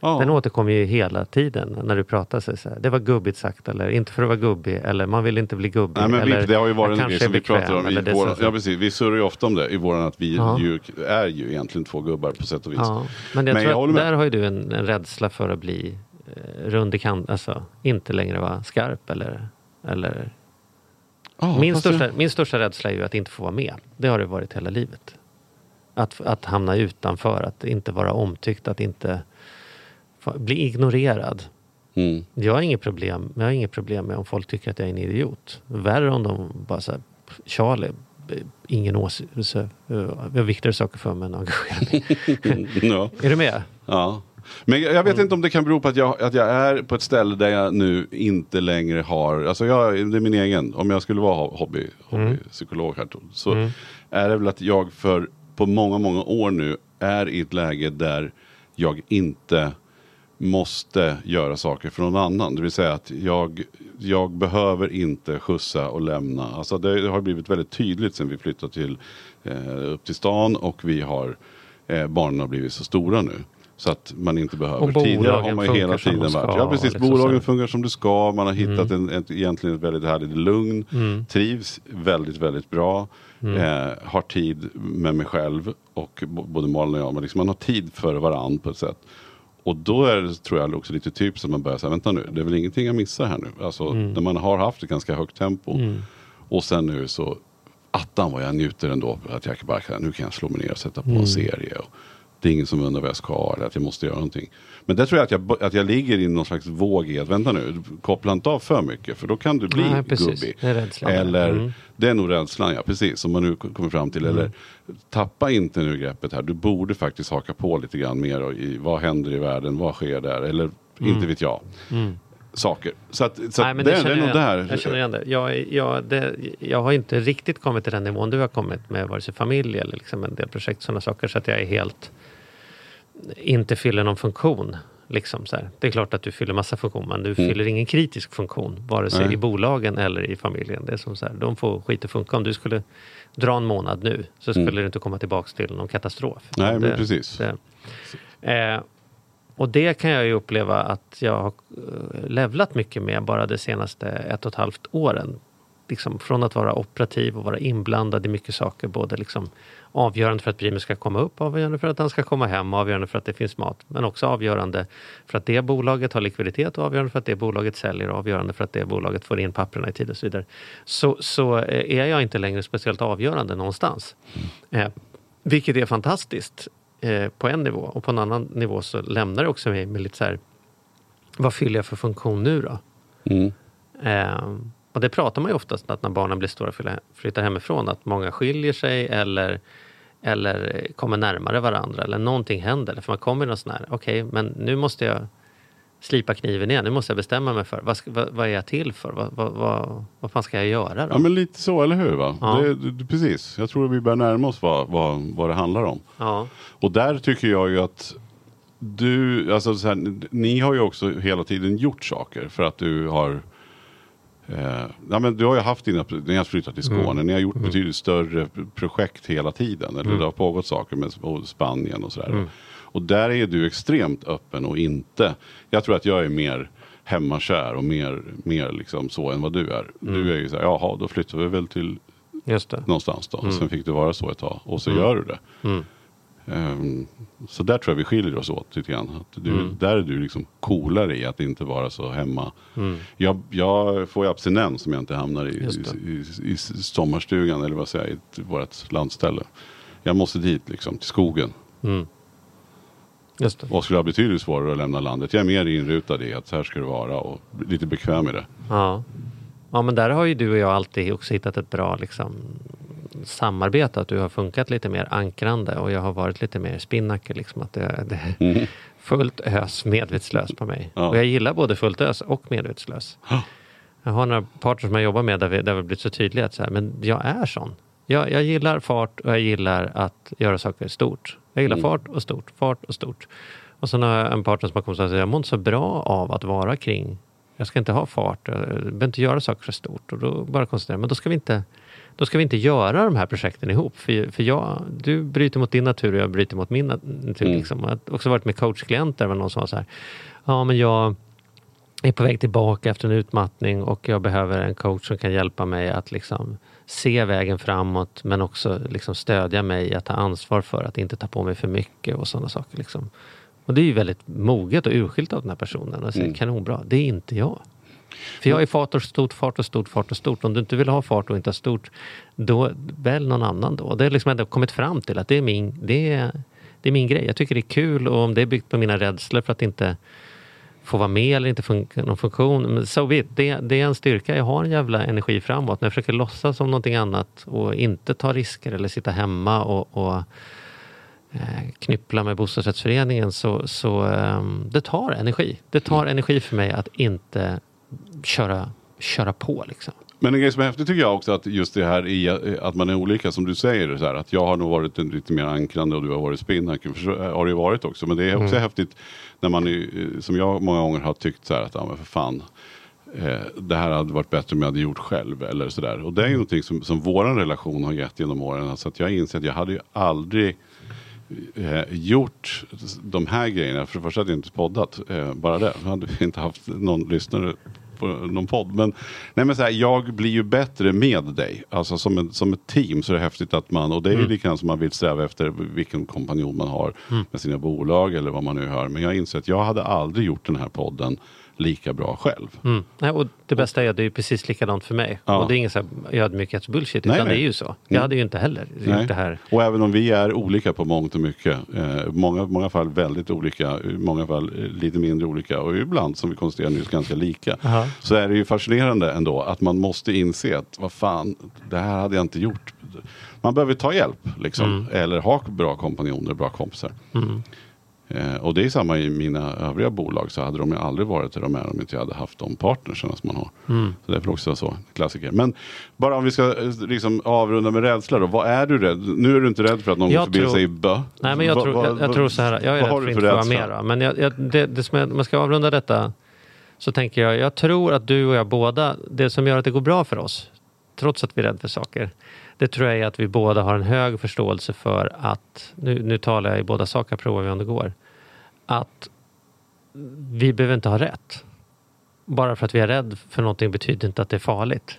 Ja. Den återkommer ju hela tiden när du pratar. Så här, det var gubbigt sagt eller inte för att vara gubbig eller man vill inte bli gubbig. Nej, men eller, vi, det har ju varit en grej som vi pratar om. I så- ja, precis. Vi surrar ju ofta om det i våran att vi Ja. ju, är ju egentligen två gubbar på sätt och vis. Ja, men jag Men tror jag att där har ju du en, en rädsla för att bli eh, rund i kant, alltså inte längre vara skarp eller, eller Ja, min, största, jag- min största rädsla är ju att inte få vara med. Det har det varit hela livet. Att, att hamna utanför, att inte vara omtyckt, att inte bli ignorerad. Mm. Jag har inget problem, jag har inget problem med om folk tycker att jag är en idiot. Värre om de bara säger Charlie, ingen åsikt, eh, jag har viktigare saker för mig än att engagera mig. Ja. är du med? Ja. Men jag jag Mm. vet inte om det kan bero på att jag, att jag är på ett ställe där jag nu inte längre har, alltså jag, det är min egen, om jag skulle vara ho- hobby, Mm. hobbypsykolog här så är det väl att jag för på många, många år nu är i ett läge där jag inte måste göra saker för någon annan. Det vill säga att jag, jag behöver inte skjutsa och lämna. Alltså det har blivit väldigt tydligt sen vi flyttade till, eh, upp till stan och vi har, eh, barnen har blivit så stora nu. Så att man inte behöver. Och Tidigare har man ju hela tiden de varit. Ja precis, liksom bolagen så. Mm. funkar som det ska. Man har hittat en, ett, egentligen ett väldigt härligt lugn. Trivs väldigt, väldigt bra. Mm. Eh, har tid med mig själv och både Malin och jag. Men liksom man har tid för varandra på ett sätt. Och då är det, tror jag också lite typiskt att man börjar säga, vänta nu, det är väl ingenting jag missar här nu. Alltså Mm. när man har haft ett ganska högt tempo. Och sen nu så, attan vad jag njuter ändå. Att jag bara, kan- nu kan jag slå mig ner och sätta på Mm. en serie. Och det är ingen som undrar vad jag ska eller att jag måste göra någonting. Men det tror jag att jag, att jag ligger i någon slags våg i att vänta nu, koppla inte av för mycket för då kan du bli Nej, precis. gubbig. Det är rädslan. Eller, Mm. det är nog rädslan ja, precis, som man nu kommer fram till. Eller tappa inte nu greppet här, du borde faktiskt haka på lite grann mer och i vad händer i världen, vad sker där, eller inte vet jag. Saker. Så, att, så Mm. Nej, men det, det det är nog jag, där. jag känner igen det. Jag, jag, det. jag har inte riktigt kommit till den nivån du har kommit med vare sig familj eller liksom en del projekt sådana saker så att jag är helt inte fyller någon funktion. Liksom så här. Det är klart att du fyller massa funktion men du fyller ingen kritisk funktion vare sig Mm. Nej. i bolagen eller i familjen. Det är som så här, de får skit att funka. Om du skulle dra en månad nu så skulle det inte komma tillbaks till någon katastrof. Mm. Nej, men det, precis. Det, eh, och det kan jag ju uppleva att jag har eh, levlat mycket med bara de senaste ett och ett halvt åren. Liksom från att vara operativ och vara inblandad i mycket saker. Både liksom avgörande för att Brimi ska komma upp, avgörande för att han ska komma hem, avgörande för att det finns mat. Men också avgörande för att det bolaget har likviditet och avgörande för att det bolaget säljer och avgörande för att det bolaget får in papperna i tid och så vidare. Så, så eh, är jag inte längre speciellt avgörande någonstans. Eh, vilket är fantastiskt eh, på en nivå. Och på en annan nivå så lämnar det också mig med lite så här, vad fyller jag för funktion nu då? Mm. Eh, och det pratar man ju oftast att när barnen blir stora och flyttar- hemifrån, att många skiljer sig eller, eller kommer närmare varandra eller någonting händer. För man kommer i någon sån här, okej, men nu måste jag slipa kniven igen. Nu måste jag bestämma mig för vad, vad, vad är jag till för? Vad, vad, vad, vad fan ska jag göra då? Ja men lite så, eller hur? Va? Ja. Det, det, precis, jag tror att vi börjar närma oss vad, vad, vad det handlar om. Ja. Och där tycker jag ju att du, alltså så här, ni har ju också hela tiden gjort saker för att du har Eh, ja, men du har ju haft dina, ni har flyttat till Skåne, Mm. ni har gjort betydligt större projekt hela tiden. Eller det har pågått saker med Spanien och sådär. Mm. Och där är du extremt öppen och inte, jag tror att jag är mer hemmakär och mer, mer liksom så än vad du är. Mm. Du är ju såhär, jaha då flyttar vi väl till någonstans då. Mm. Sen fick det vara så ett tag och så gör du det. Ehm, så där tror jag vi skiljer oss åt lite grann. Du, Mm. Där är du liksom coolare i att inte vara så hemma. Jag, jag får ju abstinens om jag inte hamnar i, i, i, i sommarstugan eller vad säger jag, i vårt landställe. Jag måste dit liksom, till skogen. Just det. Och skulle ha betydligt svårare att lämna landet. Jag är mer inrutad i att så här ska det vara och lite bekväm i det. Ja. ja, men där har ju du och jag alltid också hittat ett bra liksom, samarbete. Att du har funkat lite mer ankrande och jag har varit lite mer spinnaker. Liksom, att det, det är fullt ös medvetslös på mig. Ja. Och jag gillar både fullt ös och medvetslös. Jag har några partners som jag jobbar med där vi, där vi blivit så tydliga att så här, men jag är sån. Jag, jag gillar fart och jag gillar att göra saker stort. Jag gillar fart och stort, fart och stort. Och sen har jag en partner som har kommit och sagt att jag mår inte så bra av att vara kring jag ska inte ha fart, jag behöver inte göra saker så stort. Och då bara konstatera, men då ska vi inte, då ska vi inte göra de här projekten ihop. För, för jag, du bryter mot din natur och jag bryter mot min nat- natur. Liksom. Jag har också varit med coachklienter, där någon som var så här, ja men jag är på väg tillbaka efter en utmattning och jag behöver en coach som kan hjälpa mig att liksom se vägen framåt men också liksom stödja mig att ta ansvar för att inte ta på mig för mycket och sådana saker. Liksom. Och det är ju väldigt moget och urskilt av den här personen. Och säger, kanonbra, det är inte jag. För jag är fart och stort, fart och stort, fart och stort. Om du inte vill ha fart och inte ha stort, då välj någon annan då. Det har liksom ändå kommit fram till att det är min, det är, det är min grej. Jag tycker det är kul och om det är byggt på mina rädslor för att inte få vara med eller inte funka någon funktion. So be det, det är en styrka. Jag har en jävla energi framåt. När jag försöker låtsas som någonting annat och inte ta risker eller sitta hemma och, och eh, knyppla med bostadsrättsföreningen så, så ehm, det tar energi. Det tar energi för mig att inte köra, köra på liksom. Men en grej som är häftigt tycker jag också att just det här i att man är olika som du säger. Så här, att jag har nog varit en lite mer ankrande och du har varit så har det ju varit också. Men det är också häftigt när man är, som jag många gånger har tyckt så här att ja men för fan. Eh, det här hade varit bättre om jag hade gjort själv eller sådär. Och det är ju någonting som, som våran relation har gett genom åren. Alltså att jag inser att jag hade ju aldrig eh, gjort de här grejerna. För det första hade jag inte poddat, eh, bara det. Då hade inte haft någon lyssnare på någon podd. Men, nej men så här, jag blir ju bättre med dig. Alltså som, en, som ett team så är det häftigt att man, och det är ju likadant som man vill sträva efter vilken kompanjon man har med sina bolag eller vad man nu hör. Men jag inser att jag hade aldrig gjort den här podden lika bra själv. Mm. Nej, och det bästa är att det är precis likadant för mig. Ja. Och det är ingen ödmjukhetsbullshit, Nej, utan nej. det är ju så. Jag Mm. hade ju inte heller Nej. gjort det här. Och även om vi är olika på mångt och mycket, eh, många, många fall väldigt olika, i många fall eh, lite mindre olika och ibland som vi konstaterar nyss ganska lika. Aha. Så är det ju fascinerande ändå att man måste inse att vad fan, det här hade jag inte gjort. Man behöver ta hjälp liksom, eller ha bra kompanjoner, bra kompisar. Eh, och det är samma i mina övriga bolag så hade de ju aldrig varit där de är om inte jag hade haft de partnersen som man har. Så det är också så, klassiker. Men bara om vi ska eh, liksom avrunda med rädsla då. Vad är du rädd? Nu är du inte rädd för att någon Jag går förbi och säger bö. Nej, men jag, Vad- tror, vad- jag, jag vad- tror så här. Jag är rädd för att för inte vara då. Men jag, jag, det, det som om man ska avrunda detta så tänker jag, jag tror att du och jag båda, det som gör att det går bra för oss, trots att vi är rädda för saker, det tror jag är att vi båda har en hög förståelse för att, nu, nu talar jag i båda saker, provar vi om det går, att vi behöver inte ha rätt. Bara för att vi är rädda för någonting betyder inte att det är farligt.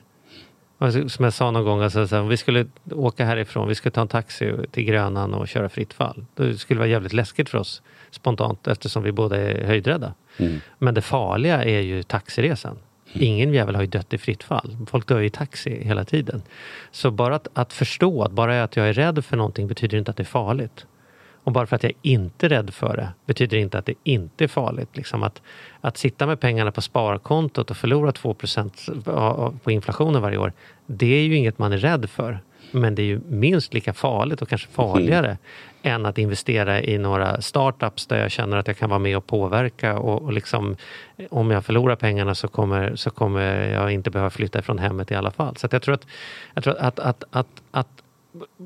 Som jag sa någon gång, alltså, så här, om vi skulle åka härifrån, vi skulle ta en taxi till Grönan och köra fritt fall. Det skulle vara jävligt läskigt för oss spontant eftersom vi båda är höjdrädda. Men det farliga är ju taxiresan. Mm. Ingen jävel har ju dött i fritt fall. Folk dör ju i taxi hela tiden. Så bara att, att förstå att bara att jag är rädd för någonting betyder inte att det är farligt. Och bara för att jag inte är rädd för det betyder inte att det inte är farligt. Liksom att, att sitta med pengarna på sparkontot och förlora 2 på inflationen varje år, det är ju inget man är rädd för. Men det är ju minst lika farligt och kanske farligare än att investera i några startups där jag känner att jag kan vara med och påverka och, och liksom, om jag förlorar pengarna så kommer, så kommer jag inte behöva flytta ifrån hemmet i alla fall. Så jag tror att, jag tror att, att, att, att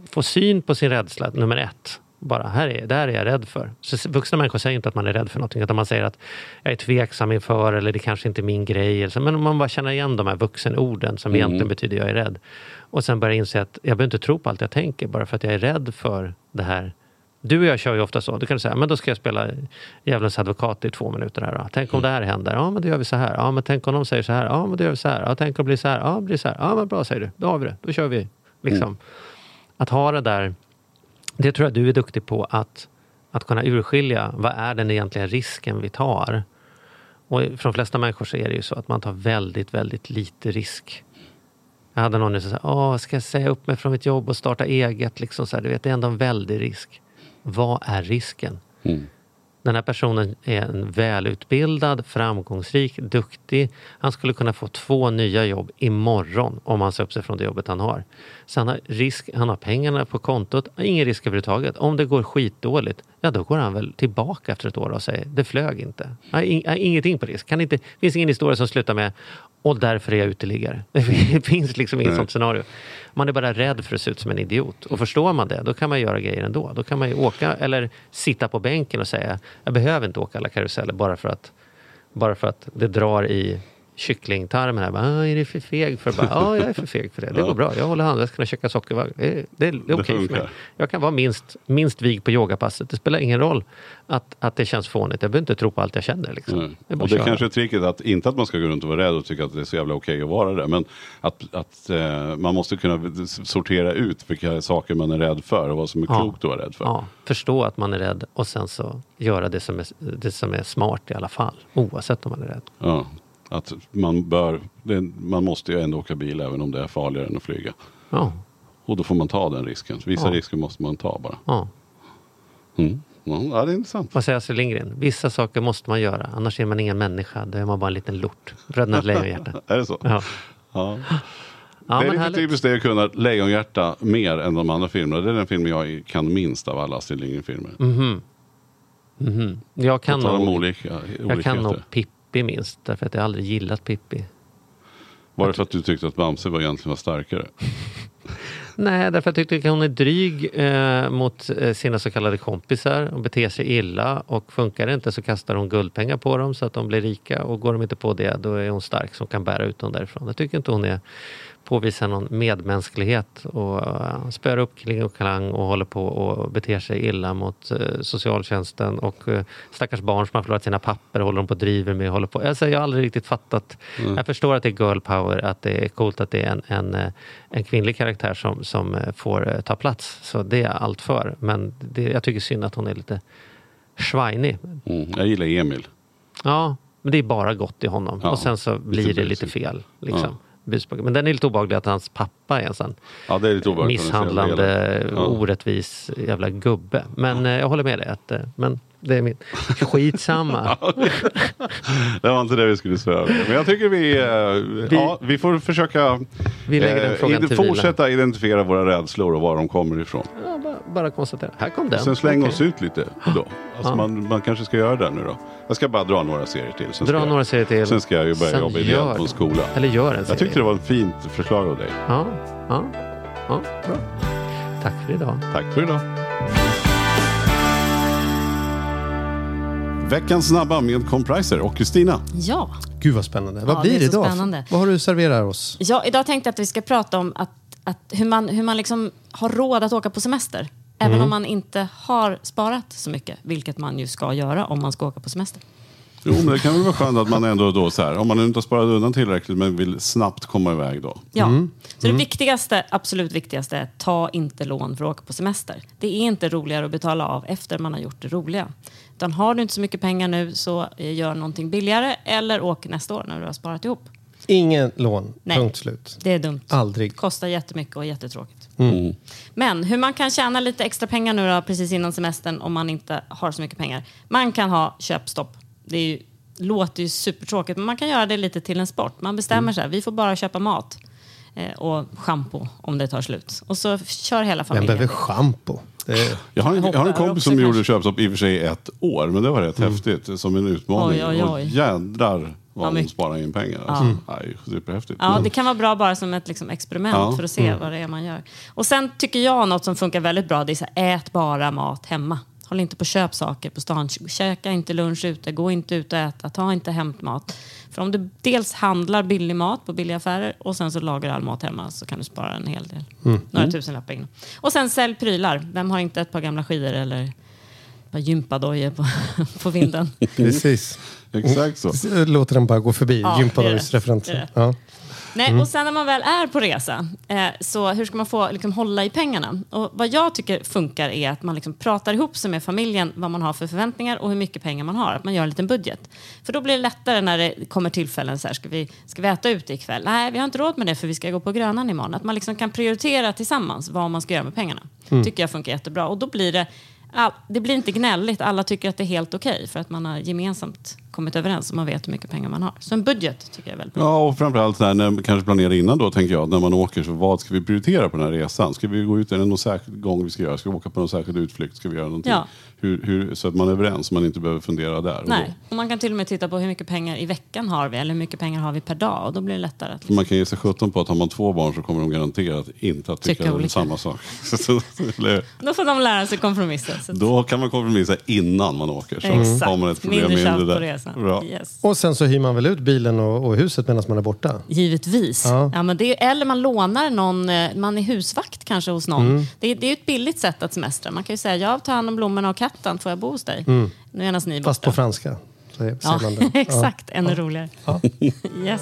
få syn på sin rädsla, nummer ett. Bara, här är, det här är jag rädd för. Så vuxna människor säger inte att man är rädd för någonting, utan man säger att jag är tveksam inför, eller det kanske inte är min grej. Eller så. Men om man bara känner igen de här vuxenorden som egentligen betyder jag är rädd. Och sen börjar inse att jag behöver inte tro på allt jag tänker, bara för att jag är rädd för det här. Du och jag kör ju ofta så. Du kan säga, men då ska jag spela djävulens advokat i två minuter här. Då. Tänk om det här händer? Ja, men då gör vi så här. Ja, men tänk om de säger så här? Ja, men då gör vi så här. Ja, tänk om det blir så här? Ja, det blir så här. Ja, men bra säger du. Då har vi det. Då kör vi. Liksom. Att ha det där det tror jag du är duktig på att, att kunna urskilja. Vad är den egentliga risken vi tar? Och för de flesta människor så är det ju så att man tar väldigt, väldigt lite risk. Jag hade någon som sa, Åh, ska jag säga upp mig från mitt jobb och starta eget? Liksom så här, du vet, det är ändå en väldig risk. Vad är risken? Mm. Den här personen är en välutbildad, framgångsrik, duktig. Han skulle kunna få två nya jobb imorgon om han sa upp sig från det jobbet han har. Så han har, risk, han har pengarna på kontot, ingen risk överhuvudtaget. Om det går skitdåligt, ja då går han väl tillbaka efter ett år och säger det flög inte. Ingenting på risk. Kan inte, det finns ingen historia som slutar med och därför är jag uteliggare. Det finns liksom inget sånt scenario. Man är bara rädd för att se ut som en idiot. Och förstår man det, då kan man göra grejer ändå. Då kan man ju åka eller sitta på bänken och säga jag behöver inte åka alla karuseller bara för att, bara för att det drar i kycklingtarmen. Här. Bara, "Ah, är du för feg för bara, Ja, jag är för feg för det. Det går bra. Jag håller handväskan och käkar sockervagn. Det, är- det är okej för mig. Jag kan vara minst, minst vig på yogapasset. Det spelar ingen roll att, att det känns fånigt. Jag behöver inte tro på allt jag känner. Liksom. Det är bara Och det köra. kanske är tricket att inte att man ska gå runt och vara rädd och tycka att det är så jävla okej att vara det. Men att, att eh, man måste kunna sortera ut vilka saker man är rädd för och vad som är Ja. klokt att vara rädd för. Ja, förstå att man är rädd och sen så göra det som är, det som är smart i alla fall. Oavsett om man är rädd. Ja. Att man bör, det, man måste ju ändå åka bil även om det är farligare än att flyga. Ja, Och då får man ta den risken. Vissa Ja. risker måste man ta bara. ja. Mm. Ja, det är intressant. Vad säger Astrid Lindgren? Vissa saker måste man göra, annars är man ingen människa. Då är man bara en liten lort. Bröderna Lejonhjärta. Är det så? Ja. Ja. Ja, det är lite typiskt det att kunna Lejonhjärta mer än de andra filmerna. Det är den film jag kan minst av alla Astrid Lindgren-filmer. Mm. Mhm. Jag kan På tal om nog, olika, jag kan nog Pippi minst, därför att jag aldrig gillat Pippi. Var det för att du tyckte att Bamse var egentligen var starkare? Nej, därför att jag tycker att hon är dryg eh, mot eh, sina så kallade kompisar och beter sig illa. Och funkar det inte så kastar hon guldpengar på dem så att de blir rika. Och går de inte på det, då är hon stark som kan bära ut dem därifrån. Jag tycker inte hon är påvisar någon medmänsklighet och uh, spöar upp Kling och Klang och håller på och beter sig illa mot eh, socialtjänsten och uh, stackars barn som har förlorat sina papper håller de på och driver med. Håller på. Alltså, jag har aldrig riktigt fattat. Jag förstår att det är girl power, att det är coolt att det är en, en, eh, en kvinnlig karaktär som, som eh, får eh, ta plats. Så det är jag allt för. Men det, jag tycker synd att hon är lite schweinig. Mm. Jag gillar Emil. Ja, men det är bara gott i honom. Ja, och sen så blir det lite fel. Liksom. Busbåge. Men den är lite obehaglig att hans pappa är en sån Ja, det är lite misshandlande, Ja. orättvis jävla gubbe. Men eh, jag håller med dig. Att, eh, men det är min... Skitsamma. Det var inte det vi skulle säga. Men jag tycker vi, eh, ja, vi får försöka Vi ide- till vila. fortsätta identifiera våra rädslor och var de kommer ifrån. Ja, bara, bara konstatera. Här kom den. Sen slänga Okej. oss ut lite då. Alltså Ja. man, man kanske ska göra det nu då. Jag ska bara dra några serier till. Sen Dra några jag, serier till. Sen ska jag ju börja Sen jobba ideellt på en skola. Eller gör en Jag serie. tyckte det var ett fint förslag av dig. Ja, ja, ja, bra. Tack för idag. Tack för idag. Veckans snabba med Compriser och Kristina. Ja. Gud vad spännande. Ja, vad blir det idag? spännande. Vad har du serverar oss? ja, idag tänkte jag att vi ska prata om att, att hur man, hur man liksom har råd att åka på semester. Även Mm. om man inte har sparat så mycket, vilket man ju ska göra om man ska åka på semester. Jo, men det kan väl vara skönt att man ändå då så här, om man inte har sparat undan tillräckligt men vill snabbt komma iväg då. Ja. Mm. Så det viktigaste, absolut viktigaste, är ta inte lån för att åka på semester. Det är inte roligare att betala av efter man har gjort det roliga. Utan har du inte så mycket pengar nu så eh, gör någonting billigare eller åk nästa år när du har sparat ihop. Ingen lån. Nej. Punkt slut. Det är dumt. Aldrig. Kostar jättemycket och jättetråkigt. Mm. Men hur man kan tjäna lite extra pengar nu då, precis innan semestern om man inte har så mycket pengar. Man kan ha köpstopp. Det är ju, låter ju supertråkigt men man kan göra det lite till en sport. Man bestämmer sig, vi får bara köpa mat. Eh, och schampo om det tar slut. Och så kör hela Vem familjen. behöver schampo? Det- Jag har en, jag har en kompis som gjorde köpstopp i och för sig ett år. Men det var rätt häftigt. Som en utmaning. Oj, oj, oj. Och jädrar vad hon mycket. sparar in pengar. Alltså. Nej, superhäftigt. Ja, det kan vara bra bara som ett liksom, experiment Ja. för att se vad det är man gör. Och sen tycker jag något som funkar väldigt bra, det är så här, ät bara mat hemma. Håll inte på att köp saker på stan. Käka inte lunch ute, gå inte ut och äta, ta inte hämtmat. För om du dels handlar billig mat på billiga affärer och sen så lagar all mat hemma så kan du spara en hel del. Några tusenlappar in. Och sen sälj prylar. Vem har inte ett par gamla skidor eller par gympadojor på, på vinden? Precis. Exakt så. Låter den bara gå förbi. Ja, det är Gympadojs det. referenser. Det är det. Ja. Nej, och sen när man väl är på resa, eh, så hur ska man få liksom, hålla i pengarna? Och vad jag tycker funkar är att man liksom pratar ihop sig med familjen vad man har för förväntningar och hur mycket pengar man har. Att man gör en liten budget. För då blir det lättare när det kommer tillfällen så här, ska vi, ska vi äta ute ikväll? Nej, vi har inte råd med det för vi ska gå på Grönan imorgon. Att man liksom kan prioritera tillsammans vad man ska göra med pengarna. tycker jag funkar jättebra. Och då blir det all, det blir inte gnälligt. Alla tycker att det är helt okej för att man har gemensamt kommit överens och man vet hur mycket pengar man har. Så en budget tycker jag är väldigt bra. Ja, och framförallt när man kanske planerar innan då, tänker jag, när man åker, så vad ska vi prioritera på den här resan? Ska vi gå ut, är det någon särskild gång vi ska göra? Ska vi åka på någon särskild utflykt? Ska vi göra någonting? Ja. Hur, hur, så att man är överens, så man inte behöver fundera där. Och Nej, och man kan till och med titta på hur mycket pengar i veckan har vi eller hur mycket pengar har vi per dag och då blir det lättare att... Då, man kan ge sig sjutton på att har man två barn så kommer de garanterat inte att tycka, Tycka olika. samma sak. Då får de lära sig kompromissa. Att- då kan man kompromissa innan man åker. Så Exakt. har man ett problem Mindre där. på resan. Bra. Yes. Och sen så hyr man väl ut bilen och, och huset medan man är borta. Givetvis. Ja. Ja. men det är, eller man lånar någon, eh, man är husvakt kanske hos någon. Mm. Det, är, det är ett billigt sätt att semestra. Man kan ju säga, jag tar hand om blommorna och katten, får jag bo hos dig? Nu medan ni är Mm. Fast borta. på franska. Så är- Ja, exakt. Ännu roligare. Ja. yes.